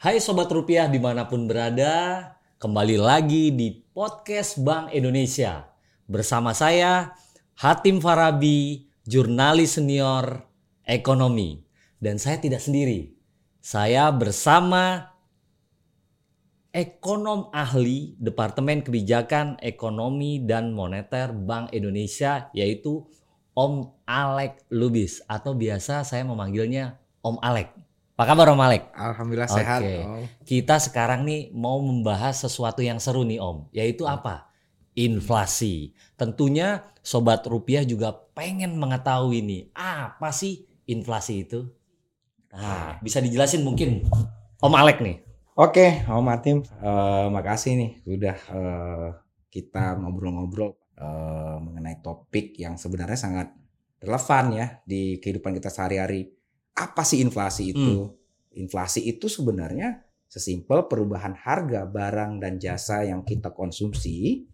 Hai Sobat Rupiah di mana pun berada, kembali lagi di podcast Bank Indonesia. Bersama saya, Hatim Farabi, jurnalis senior ekonomi. Dan saya tidak sendiri, saya bersama ekonom ahli Departemen Kebijakan Ekonomi dan Moneter Bank Indonesia, yaitu Om Alek Lubis. Atau biasa saya memanggilnya Om Alek. Apa kabar Om Alek? Alhamdulillah sehat. Oke. Om. Kita sekarang nih mau membahas sesuatu yang seru nih Om, yaitu apa? Inflasi. Tentunya sobat rupiah juga pengen mengetahui nih, apa sih inflasi itu? Nah, bisa dijelasin mungkin Om Alek nih. Oke, Om Martin, eh, makasih nih sudah eh, kita ngobrol-ngobrol eh, mengenai topik yang sebenarnya sangat relevan ya di kehidupan kita sehari-hari. Apa sih inflasi itu? Inflasi itu sebenarnya sesimpel perubahan harga barang dan jasa yang kita konsumsi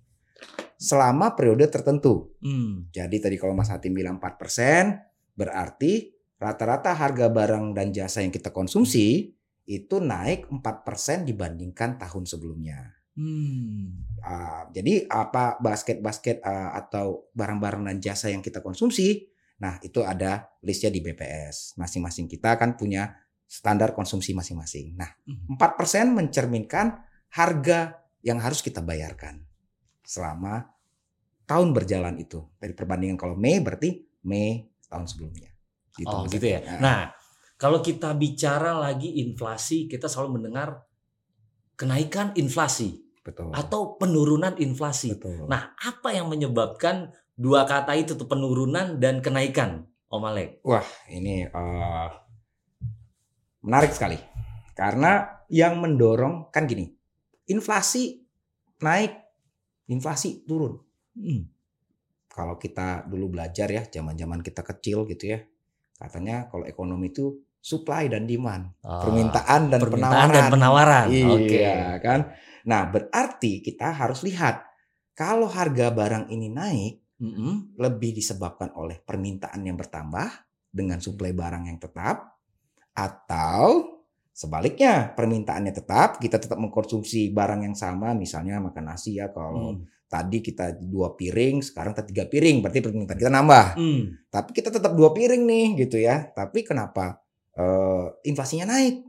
selama periode tertentu. Hmm. Jadi tadi kalau Mas Hatim bilang 4%, berarti rata-rata harga barang dan jasa yang kita konsumsi itu naik 4% dibandingkan tahun sebelumnya. Hmm. Ah, jadi apa basket-basket ah, atau barang-barang dan jasa yang kita konsumsi, nah itu ada listnya di BPS. Masing-masing kita kan punya standar konsumsi masing-masing. Nah, Hmm. 4% mencerminkan harga yang harus kita bayarkan selama tahun berjalan itu. Dari perbandingan kalau Mei berarti Mei tahun sebelumnya. Oh Mas gitu ya. Hatim. Nah, kalau kita bicara lagi inflasi, kita selalu mendengar kenaikan inflasi betul. atau penurunan inflasi. betul. Nah, apa yang menyebabkan dua kata itu tuh penurunan dan kenaikan, Om Alek? Wah, ini eh, menarik sekali. Karena yang mendorong kan gini, inflasi naik, inflasi turun. Hmm. Kalau kita dulu belajar ya, zaman-zaman kita kecil gitu ya, katanya kalau ekonomi itu supply dan demand, Ah, permintaan dan permintaan penawaran. dan penawaran. Iya kan. Nah berarti kita harus lihat kalau harga barang ini naik Mm-mm. lebih disebabkan oleh permintaan yang bertambah dengan suplai barang yang tetap atau sebaliknya permintaannya tetap kita tetap mengkonsumsi barang yang sama misalnya makan nasi ya kalau Hmm. tadi kita dua piring sekarang kita tiga piring berarti permintaan kita nambah Hmm. tapi kita tetap dua piring nih gitu ya tapi kenapa eh, inflasinya naik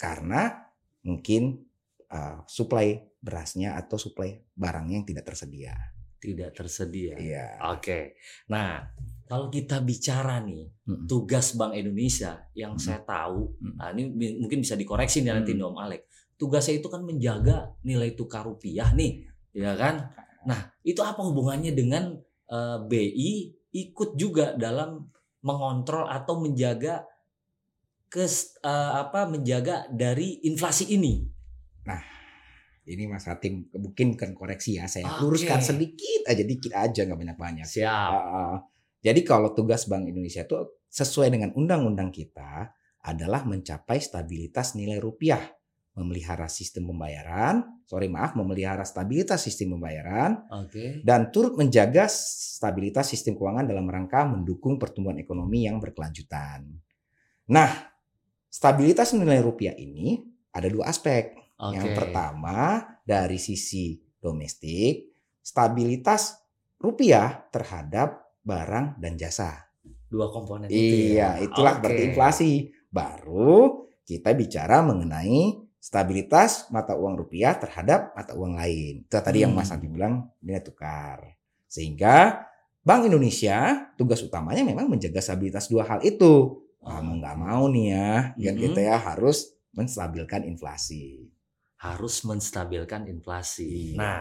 karena mungkin eh, suplai berasnya atau suplai barangnya yang tidak tersedia Tidak tersedia. iya Oke. Nah, kalau kita bicara nih Mm-mm. tugas Bank Indonesia yang Mm-mm. saya tahu, Mm. nah ini mungkin bisa dikoreksi nih nanti Mm. nih Om Alek. Tugasnya itu kan menjaga nilai tukar rupiah nih, ya kan? Nah, itu apa hubungannya dengan eh, BI ikut juga dalam mengontrol atau menjaga kes eh, apa menjaga dari inflasi ini? Ini Mas Hatim mungkin bukan koreksi ya saya Oke. luruskan sedikit aja dikit aja nggak banyak banyak Siap. jadi kalau tugas Bank Indonesia itu sesuai dengan undang-undang kita adalah mencapai stabilitas nilai rupiah memelihara sistem pembayaran sorry maaf memelihara stabilitas sistem pembayaran Oke. dan turut menjaga stabilitas sistem keuangan dalam rangka mendukung pertumbuhan ekonomi yang berkelanjutan. Nah, stabilitas nilai rupiah ini ada dua aspek. Oke. Yang pertama dari sisi domestik, stabilitas rupiah terhadap barang dan jasa. dua komponen itu ya. Iya, itulah Oke. berarti inflasi. Baru kita bicara mengenai stabilitas mata uang rupiah terhadap mata uang lain. Itu tadi yang Hmm. Mas Andi bilang nilai tukar. Sehingga Bank Indonesia tugas utamanya memang menjaga stabilitas dua hal itu. Mau nggak mau nih ya, kan Mhm. kita ya harus menstabilkan inflasi. Harus menstabilkan inflasi. Iya. Nah,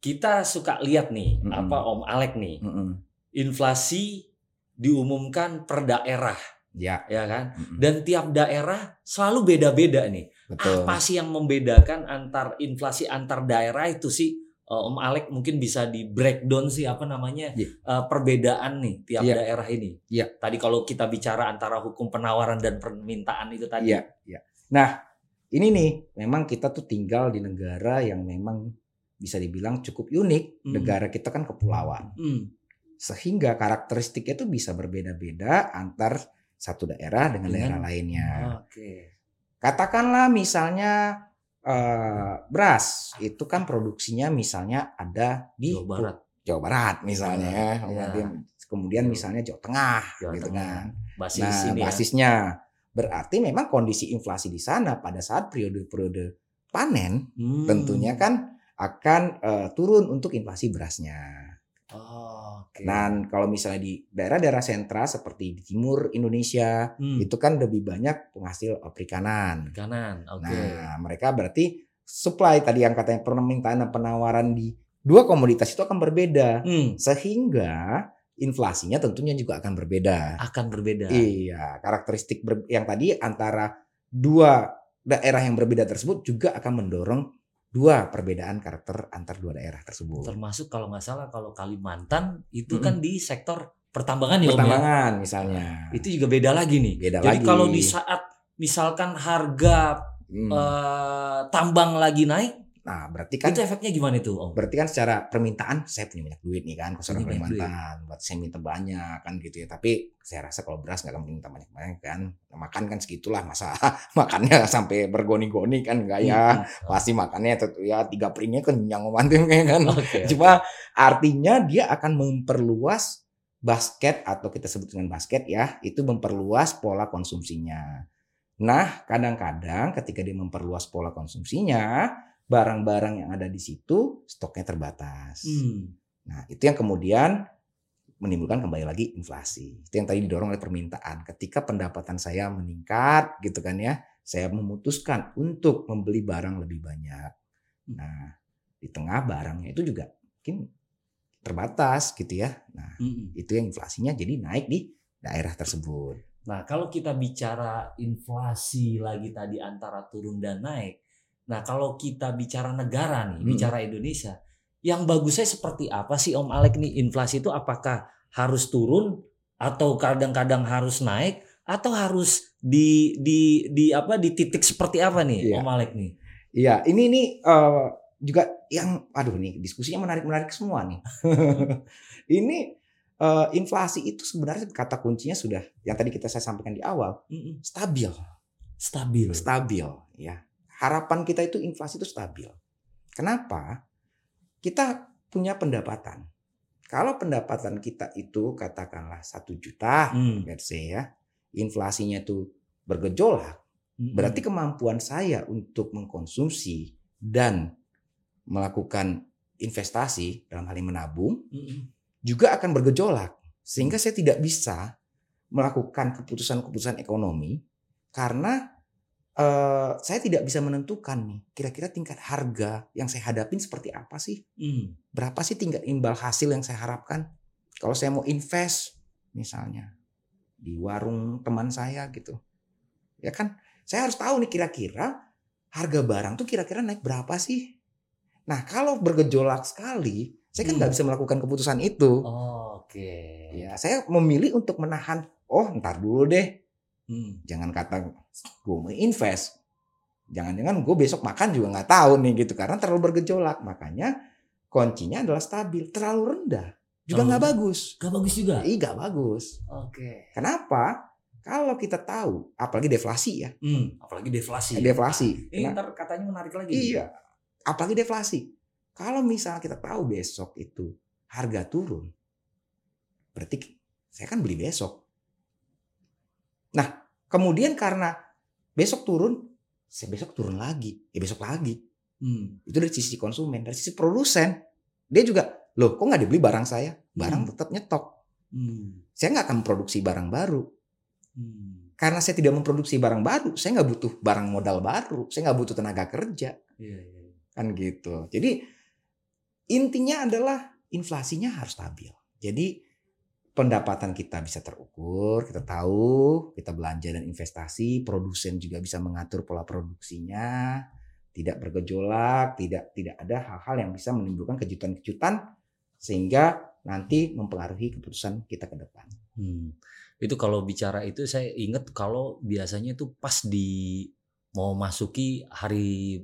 kita suka lihat nih Mm-mm. apa Om Alek nih, Mm-mm. inflasi diumumkan per daerah, Ya, ya kan? mm-mm. Dan tiap daerah selalu beda-beda nih. betul. Apa sih yang membedakan antar inflasi antar daerah itu sih? Eh, Om Alek mungkin bisa di breakdown sih apa namanya Iya. eh, perbedaan nih tiap Iya. daerah ini. Iya. Tadi kalau kita bicara antara hukum penawaran dan permintaan itu tadi. Iya, iya. Nah, ini nih, memang kita tuh tinggal di negara yang memang bisa dibilang cukup unik. Hmm. Negara kita kan kepulauan. Hmm. Sehingga karakteristiknya tuh bisa berbeda-beda antar satu daerah dengan, Dengan- daerah lainnya. Oke. katakanlah misalnya eh, beras itu kan produksinya misalnya ada di Jawa Barat. Jawa Barat misalnya ya. Kemudian, kemudian misalnya Jawa Tengah Jawa gitu Tengah. kan Basis nah ya. Berarti memang kondisi inflasi di sana pada saat periode-periode panen Hmm. tentunya kan akan eh, turun untuk inflasi berasnya. Oh, oke. Dan kalau misalnya di daerah-daerah sentra seperti di timur Indonesia Hmm. itu kan lebih banyak penghasil eh, perikanan. kanan. Oke. Nah, mereka berarti supply tadi yang katanya permintaan dan penawaran di dua komoditas itu akan berbeda. Hmm. Sehingga inflasinya tentunya juga akan berbeda. Akan berbeda. Iya, karakteristik ber- yang tadi antara dua daerah yang berbeda tersebut juga akan mendorong dua perbedaan karakter antar dua daerah tersebut. Termasuk kalau nggak salah kalau Kalimantan itu Mm-mm. kan di sektor pertambangan ya ya. Pertambangan misalnya. Itu juga beda lagi nih. Beda Jadi lagi. kalau di saat misalkan harga Hmm. eh, tambang lagi naik, Nah, berarti kan itu efeknya gimana itu Om? berarti kan secara permintaan saya punya banyak duit nih kan banyak Kalimantan buat saya minta banyak kan gitu ya tapi saya rasa kalau beras nggak akan minta banyak banyak kan makan kan segitulah masa makannya sampai bergoni-goni kan enggak ya Hmm. pasti makannya tuh ya tiga piringnya kenyang mantim kan Oke. Cuma artinya dia akan memperluas basket atau kita sebut dengan basket ya, itu memperluas pola konsumsinya. Nah, kadang-kadang ketika dia memperluas pola konsumsinya, barang-barang yang ada di situ stoknya terbatas. Hmm. Nah, itu yang kemudian menimbulkan kembali lagi inflasi. Itu yang tadi didorong oleh permintaan. Ketika pendapatan saya meningkat gitu kan ya, saya memutuskan untuk membeli barang lebih banyak. Nah, di tengah barangnya itu juga mungkin terbatas gitu ya. Nah, Mm-mm. itu yang inflasinya jadi naik di daerah tersebut. Nah, kalau kita bicara inflasi lagi tadi antara turun dan naik. Nah, kalau kita bicara negara nih, Hmm. bicara Indonesia, yang bagusnya seperti apa sih Om Alek nih? Inflasi itu apakah harus turun atau kadang-kadang harus naik atau harus di di di apa di titik seperti apa nih Iya. Om Alek nih? Iya, ini nih eh, juga yang aduh nih diskusinya menarik-menarik semua nih. ini eh, inflasi itu sebenarnya kata kuncinya sudah yang tadi kita saya sampaikan di awal, stabil. Stabil. stabil ya. Harapan kita itu inflasi itu stabil. Kenapa? Kita punya pendapatan. Kalau pendapatan kita itu katakanlah satu juta, Hmm. let's say ya, inflasinya itu bergejolak, Mm-mm. berarti kemampuan saya untuk mengkonsumsi dan melakukan investasi dalam hal ini menabung Mm-mm. juga akan bergejolak sehingga saya tidak bisa melakukan keputusan-keputusan ekonomi karena eh, saya tidak bisa menentukan nih kira-kira tingkat harga yang saya hadapin seperti apa sih Mm. berapa sih tingkat imbal hasil yang saya harapkan kalau saya mau invest misalnya di warung teman saya gitu ya kan saya harus tahu nih kira-kira harga barang tuh kira-kira naik berapa sih nah kalau bergejolak sekali saya kan nggak Hmm. bisa melakukan keputusan itu Oh, Oke. Ya, saya memilih untuk menahan. Oh, ntar dulu deh. Hmm. Jangan kata gue mau invest. Jangan-jangan gue besok makan juga nggak tahu nih gitu karena terlalu bergejolak. Makanya kuncinya adalah stabil. Terlalu rendah juga nggak bagus. Gak bagus juga. Iya, nggak bagus. Oke. Kenapa? Kalau kita tahu, apalagi deflasi ya, Hmm. Apalagi deflasi. deflasi. Ini ntar katanya menarik lagi. iya, apalagi deflasi. Kalau misalnya kita tahu besok itu harga turun, berarti saya kan beli besok. Nah, kemudian karena besok turun, saya besok turun lagi, ya besok lagi. Hmm. Itu dari sisi konsumen, dari sisi produsen, dia juga, loh kok nggak dibeli barang saya? Barang Hmm. tetap nyetok. Hmm. Saya nggak akan memproduksi barang baru. Hmm. Karena saya tidak memproduksi barang baru, saya nggak butuh barang modal baru, saya nggak butuh tenaga kerja. Iya, iya. kan gitu. Jadi intinya adalah inflasinya harus stabil. Jadi pendapatan kita bisa terukur, kita tahu kita belanja dan investasi, produsen juga bisa mengatur pola produksinya, tidak bergejolak, tidak tidak ada hal-hal yang bisa menimbulkan kejutan-kejutan sehingga nanti mempengaruhi keputusan kita ke depan. Hmm. Itu kalau bicara itu saya ingat kalau biasanya itu pas di mau masuki hari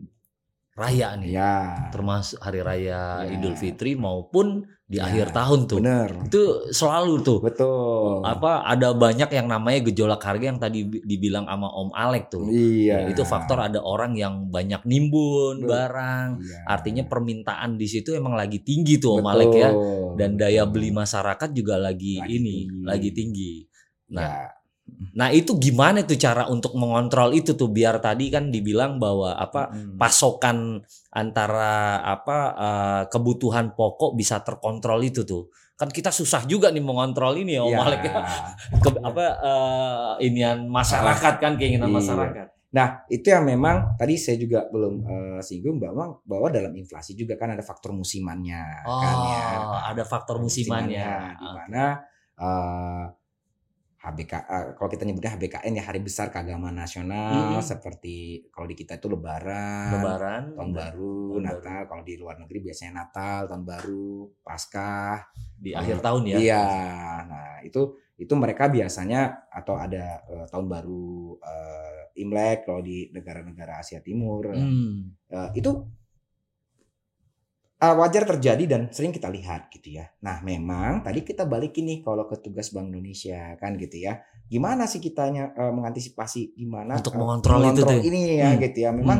raya nih. Ya, Termasuk hari raya Ya. Idul Fitri maupun di Ya, akhir tahun tuh. bener, Itu selalu tuh betul. apa ada banyak yang namanya gejolak harga yang tadi bi- dibilang sama Om Alek tuh. Iya. Ya, itu faktor ada orang yang banyak nimbun Betul. barang. Iya. Artinya permintaan di situ emang lagi tinggi tuh Om Alek ya. Betul, Dan daya betul. beli masyarakat juga lagi, Lagi ini, tinggi. lagi tinggi. Nah, Ya, nah itu gimana tuh cara untuk mengontrol itu tuh biar tadi kan dibilang bahwa apa mm. pasokan antara apa eh, kebutuhan pokok bisa terkontrol itu tuh. Kan kita susah juga nih mengontrol ini ya Om Iya. Ya. Ke- apa eh, inian masyarakat kan keinginan Iya. masyarakat. Nah, itu yang memang tadi saya juga belum eh, singgung bahwa bahwa dalam inflasi juga kan ada faktor musimannya Oh, kan ya. ada faktor musimannya. di mana eh, HBK eh, kalau kita nyebutnya HBKN ya hari besar keagamaan nasional Mm-mm. seperti kalau di kita itu lebaran, Lebaran, tahun baru, Tahun Natal, kalau di luar negeri biasanya Natal, tahun baru, Paskah, di akhir tahun ya. Iya. Nah, itu itu mereka biasanya atau ada eh, tahun baru eh, Imlek kalau di negara-negara Asia Timur. Hmm. Eh, itu eh, wajar terjadi dan sering kita lihat gitu ya. Nah, memang tadi kita balikin nih kalau ke tugas Bank Indonesia kan gitu ya. Gimana sih kitanya eh, mengantisipasi gimana Untuk eh, mengontrol itu tuh. ini ya Hmm. gitu ya. Memang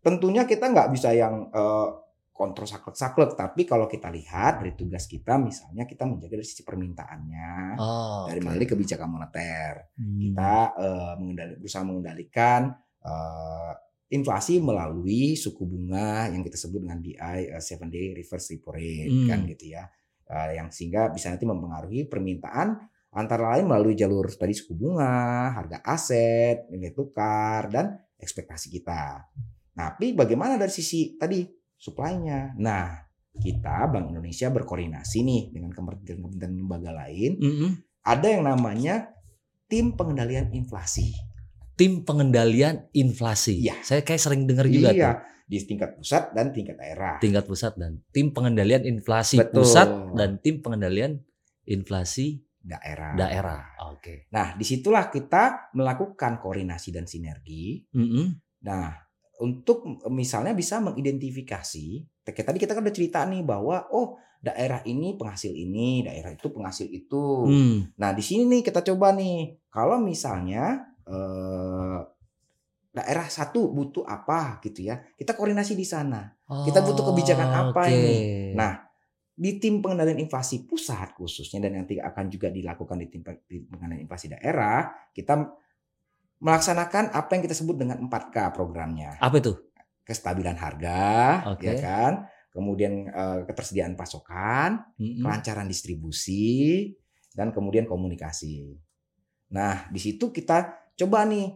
tentunya kita nggak bisa yang eh, kontrol saklek-saklek, tapi kalau kita lihat dari tugas kita misalnya kita menjaga dari sisi permintaannya Oh, dari oke. melalui kebijakan moneter Hmm. kita eh, mengendali, berusaha mengendalikan eh, inflasi melalui suku bunga yang kita sebut dengan BI eh, seven day reverse repo rate Hmm. kan gitu ya Eh, yang sehingga bisa nanti mempengaruhi permintaan antara lain melalui jalur tadi suku bunga harga aset nilai tukar dan ekspektasi kita Nah, tapi bagaimana dari sisi tadi supply-nya nah kita Bank Indonesia berkoordinasi nih dengan kementerian-kementerian lembaga lain Mm-mm. ada yang namanya tim pengendalian inflasi. Tim pengendalian inflasi. Iya. Saya kayak sering dengar juga iya, tuh. di tingkat pusat dan tingkat daerah. Tingkat pusat dan tim pengendalian inflasi Betul. pusat dan tim pengendalian inflasi daerah. daerah. Oke. Nah, di situlah kita melakukan koordinasi dan sinergi. Mm-mm. Nah, untuk misalnya bisa mengidentifikasi, kayak tadi kita kan udah cerita nih bahwa oh daerah ini penghasil ini, daerah itu penghasil itu. Hmm. Nah, di sini nih kita coba nih, kalau misalnya eh, daerah satu butuh apa gitu ya, kita koordinasi di sana. Kita butuh kebijakan apa Oke. ini? Nah, di tim pengendalian inflasi pusat khususnya dan nanti akan juga dilakukan di tim, pengendalian inflasi daerah, kita melaksanakan apa yang kita sebut dengan 4K programnya. apa itu? Kestabilan harga, Oke. ya kan? Kemudian eh, ketersediaan pasokan, Mm-mm. kelancaran distribusi, dan kemudian komunikasi. Nah, di situ kita coba nih,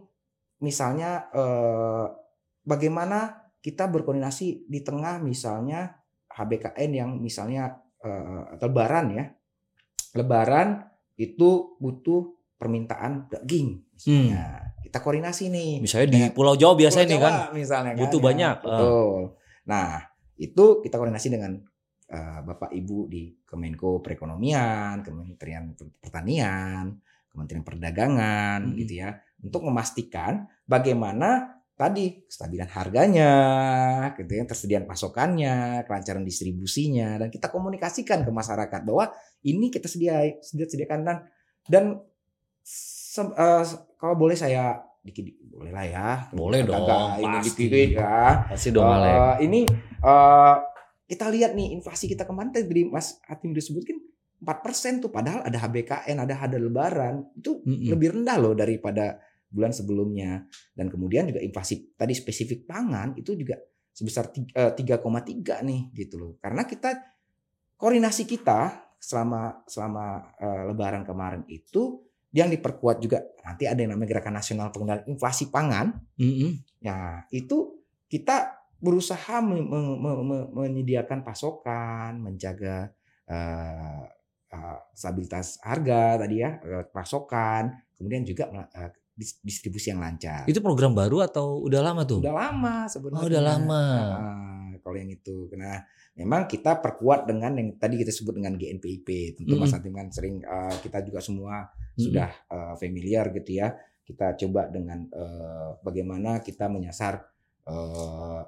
misalnya eh, bagaimana kita berkoordinasi di tengah misalnya HBKN yang misalnya eh, Lebaran ya, Lebaran itu butuh permintaan daging, misalnya. Kita koordinasi nih. Misalnya di dengan Pulau Jawa biasanya Pulau nih kan. Misalnya butuh ya. banyak. Ah. Betul. Nah, itu kita koordinasi dengan eh, Bapak Ibu di Kemenko Perekonomian, Kementerian Pertanian, Kementerian Perdagangan Mm-mm. gitu ya, untuk memastikan bagaimana tadi kestabilan harganya, gitu ya, tersediaan pasokannya, kelancaran distribusinya dan kita komunikasikan ke masyarakat bahwa ini kita sedia sedia sediakan dan dan se- eh, kalau boleh saya dikit boleh lah ya Boleh dong, agak ini pasti. dikit ya Pasti dong Alek. ini eh, kita lihat nih inflasi kita kemarin tadi Mas Hatim disebutkan 4% tuh padahal ada HBKN, ada ada lebaran. Itu Mm-mm. lebih rendah loh daripada bulan sebelumnya. Dan kemudian juga inflasi tadi spesifik pangan itu juga sebesar ti- eh, 3,3 nih gitu loh. Karena kita koordinasi kita selama selama eh, lebaran kemarin itu yang diperkuat juga nanti ada yang namanya Gerakan Nasional Pengendalian Inflasi Pangan Mm-mm. Nah, itu kita berusaha me- me- me- me- menyediakan pasokan, menjaga eh, eh, stabilitas harga tadi ya, pasokan, kemudian juga dis- distribusi yang lancar. Itu program baru atau udah lama tuh? Udah lama sebenarnya. Oh, udah lama. Ah, kalau yang itu, nah memang kita perkuat dengan yang tadi kita sebut dengan GNPIP. Tentu Mas Mm-mm. Hatim kan sering eh, kita juga semua Mm-mm. sudah eh, familiar gitu ya. Kita coba dengan eh, bagaimana kita menyasar eh,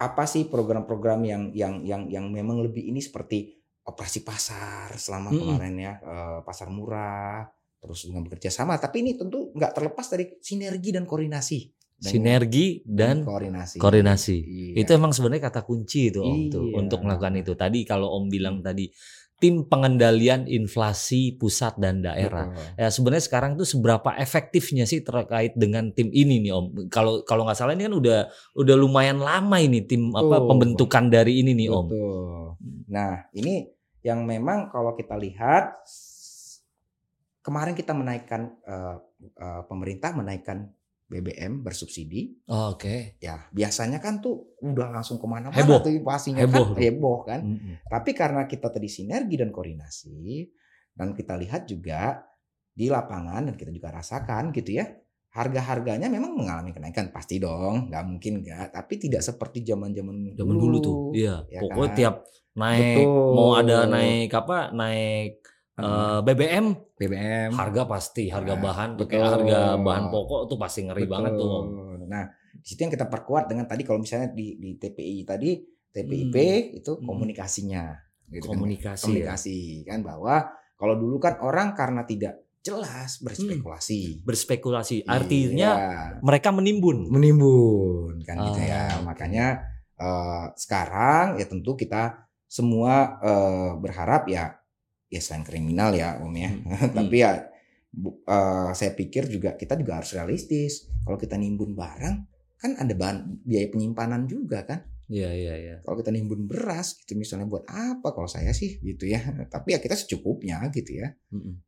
apa sih program-program yang yang yang yang memang lebih ini seperti operasi pasar selama Mm-mm. kemarin ya eh, pasar murah terus dengan bekerja sama tapi ini tentu nggak terlepas dari sinergi dan koordinasi Dan Sinergi dan koordinasi koordinasi. Iya. Itu emang sebenarnya kata kunci itu Om tuh Iya. untuk melakukan itu. Tadi kalau Om bilang tadi tim pengendalian inflasi pusat dan daerah. Betul. Ya sebenarnya sekarang tuh seberapa efektifnya sih terkait dengan tim ini nih Om? Kalau kalau nggak salah ini kan udah udah lumayan lama ini tim apa Betul. pembentukan dari ini nih Om. Betul. Nah, ini yang memang kalau kita lihat kemarin kita menaikkan eh, eh, pemerintah menaikkan BBM bersubsidi. Oh, Oke. Ya, biasanya kan tuh udah langsung ke mana-mana Heboh. tuh inflasinya Heboh kan heboh kan. Mm-mm. Tapi karena kita tadi sinergi dan koordinasi dan kita lihat juga di lapangan dan kita juga rasakan gitu ya. Harga-harganya memang mengalami kenaikan pasti dong, nggak mungkin nggak. Tapi tidak seperti zaman-zaman Zaman dulu tuh. Iya. ya Pokoknya kan? tiap naik Betul. mau ada naik apa? Naik Hmm. eh, BBM BBM harga pasti harga Nah, bahan betul. harga bahan pokok tuh pasti ngeri Betul. banget tuh Om. Nah, di situ yang kita perkuat dengan tadi kalau misalnya di di TPI tadi TPIP itu Hmm. komunikasinya gitu kan. Komunikasi. ya. komunikasi kan bahwa kalau dulu kan orang karena tidak jelas berspekulasi. Berspekulasi. Artinya Iya, mereka menimbun. menimbun kan gitu Ah, ya. oke. Makanya eh, sekarang ya tentu kita semua eh, berharap ya ya selain kriminal ya Om ya. Hmm. Tapi ya bu- eh, saya pikir juga kita juga harus realistis. Kalau kita nimbun barang kan ada bahan biaya penyimpanan juga kan. Iya iya iya. Kalau kita nimbun beras gitu misalnya buat apa kalau saya sih gitu ya. Tapi ya kita secukupnya gitu ya. Mm-mm.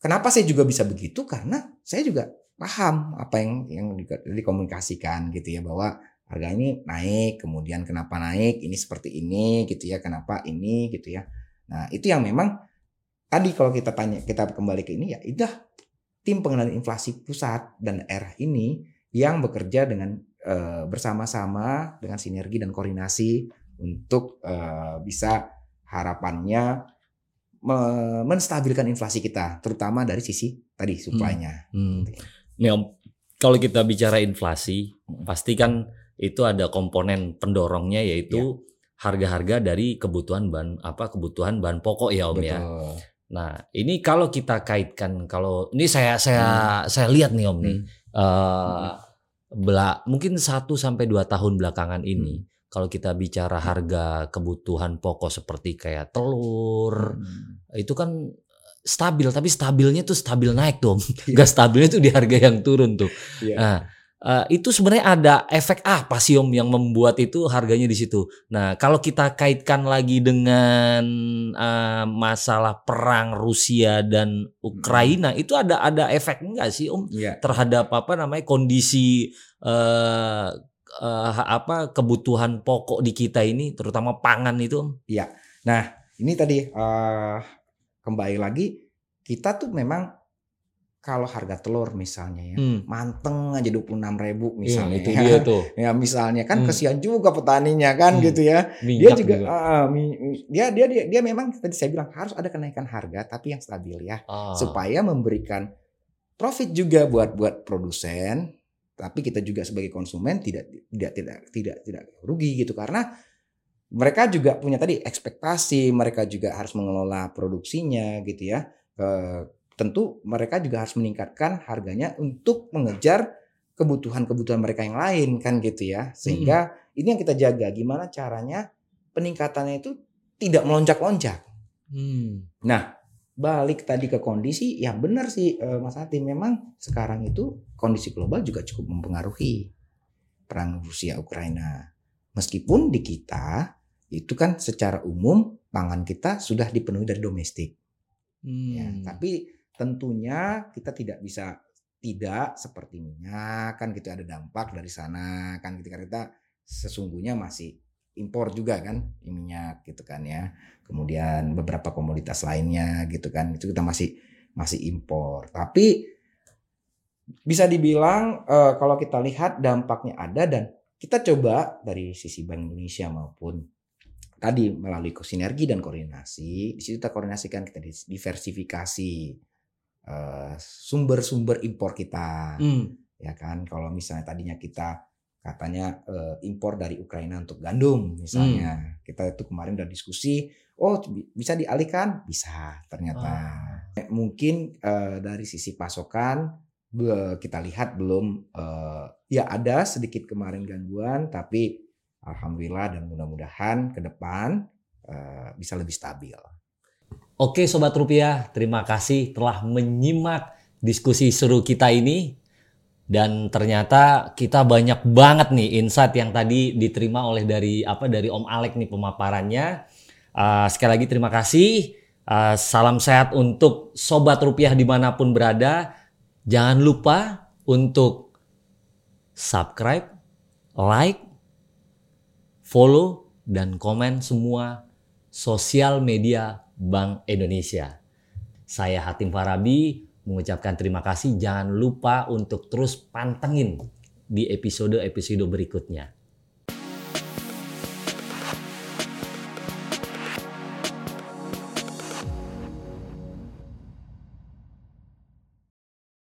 Kenapa saya juga bisa begitu? Karena saya juga paham apa yang yang di- dikomunikasikan gitu ya bahwa harga ini naik, kemudian kenapa naik, ini seperti ini gitu ya, kenapa ini gitu ya. Nah, itu yang memang tadi kalau kita tanya kita kembali ke ini ya udah tim pengendalian inflasi pusat dan daerah ini yang bekerja dengan eh, bersama-sama dengan sinergi dan koordinasi untuk eh, bisa harapannya me- menstabilkan inflasi kita, terutama dari sisi tadi supply-nya. Hmm. Nih Om, kalau kita bicara inflasi, pasti kan itu ada komponen pendorongnya yaitu harga-harga dari kebutuhan bahan apa kebutuhan bahan pokok ya Om ya. Betul. Nah, ini kalau kita kaitkan kalau ini saya saya saya lihat nih Om nih. Hmm. eh bela- mungkin 1 sampai 2 tahun belakangan ini kalau kita bicara harga kebutuhan pokok seperti kayak telur Hmm. itu kan stabil tapi stabilnya tuh stabil naik tuh Om. Iya. Gak stabilnya tuh di harga yang turun tuh. Iya. Nah, eh, itu sebenarnya ada efek apa sih Om yang membuat itu harganya di situ. Nah, kalau kita kaitkan lagi dengan eh, masalah perang Rusia dan Ukraina, itu ada ada efek enggak sih Om Iya. terhadap apa namanya kondisi eh eh, apa kebutuhan pokok di kita ini, terutama pangan itu Om? Nah, ini tadi eh, kembali lagi kita tuh memang kalau harga telur misalnya ya, Hmm. manteng aja 26.000 ribu Iya, misalnya. itu ya. dia tuh. Ya misalnya kan Hmm. kesian juga petaninya kan Hmm. gitu ya. Dia Minyak juga, ah, mi- mi- dia, dia dia dia memang tadi saya bilang harus ada kenaikan harga tapi yang stabil ya Ah. supaya memberikan profit juga buat buat produsen tapi kita juga sebagai konsumen tidak tidak tidak tidak tidak rugi gitu karena mereka juga punya tadi ekspektasi mereka juga harus mengelola produksinya gitu ya Eh, tentu mereka juga harus meningkatkan harganya untuk mengejar kebutuhan-kebutuhan mereka yang lain kan gitu ya. Sehingga ini yang kita jaga gimana caranya peningkatannya itu tidak melonjak-lonjak. Hmm. balik tadi ke kondisi ya benar sih eh, Mas Hati memang sekarang itu kondisi global juga cukup mempengaruhi perang Rusia Ukraina. Meskipun di kita itu kan secara umum pangan kita sudah dipenuhi dari domestik. Ya Hmm. tapi tentunya kita tidak bisa tidak seperti minyak kan gitu ada dampak dari sana kan gitu karena kita sesungguhnya masih impor juga kan minyak gitu kan ya. Kemudian beberapa komoditas lainnya gitu kan itu kita masih masih impor. Tapi bisa dibilang eh, kalau kita lihat dampaknya ada dan kita coba dari sisi Bank Indonesia maupun tadi melalui sinergi dan koordinasi di situ kita koordinasikan kita diversifikasi eh, sumber-sumber impor kita Hmm. ya kan kalau misalnya tadinya kita katanya uh, impor dari Ukraina untuk gandum misalnya. Hmm. Kita itu kemarin udah diskusi, oh bisa dialihkan, bisa ternyata. Ah. Mungkin uh, dari sisi pasokan kita lihat belum uh, ya ada sedikit kemarin gangguan, tapi alhamdulillah dan mudah-mudahan ke depan uh, bisa lebih stabil. Oke sobat rupiah, terima kasih telah menyimak diskusi seru kita ini dan ternyata kita banyak banget nih insight yang tadi diterima oleh dari apa dari Om Alek nih pemaparannya. Uh, sekali lagi terima kasih. Uh, salam sehat untuk sobat rupiah di mana pun berada. Jangan lupa untuk subscribe, like, follow, dan komen semua sosial media Bank Indonesia. Saya Hatim Farabi mengucapkan terima kasih. Jangan lupa untuk terus pantengin di episode-episode berikutnya.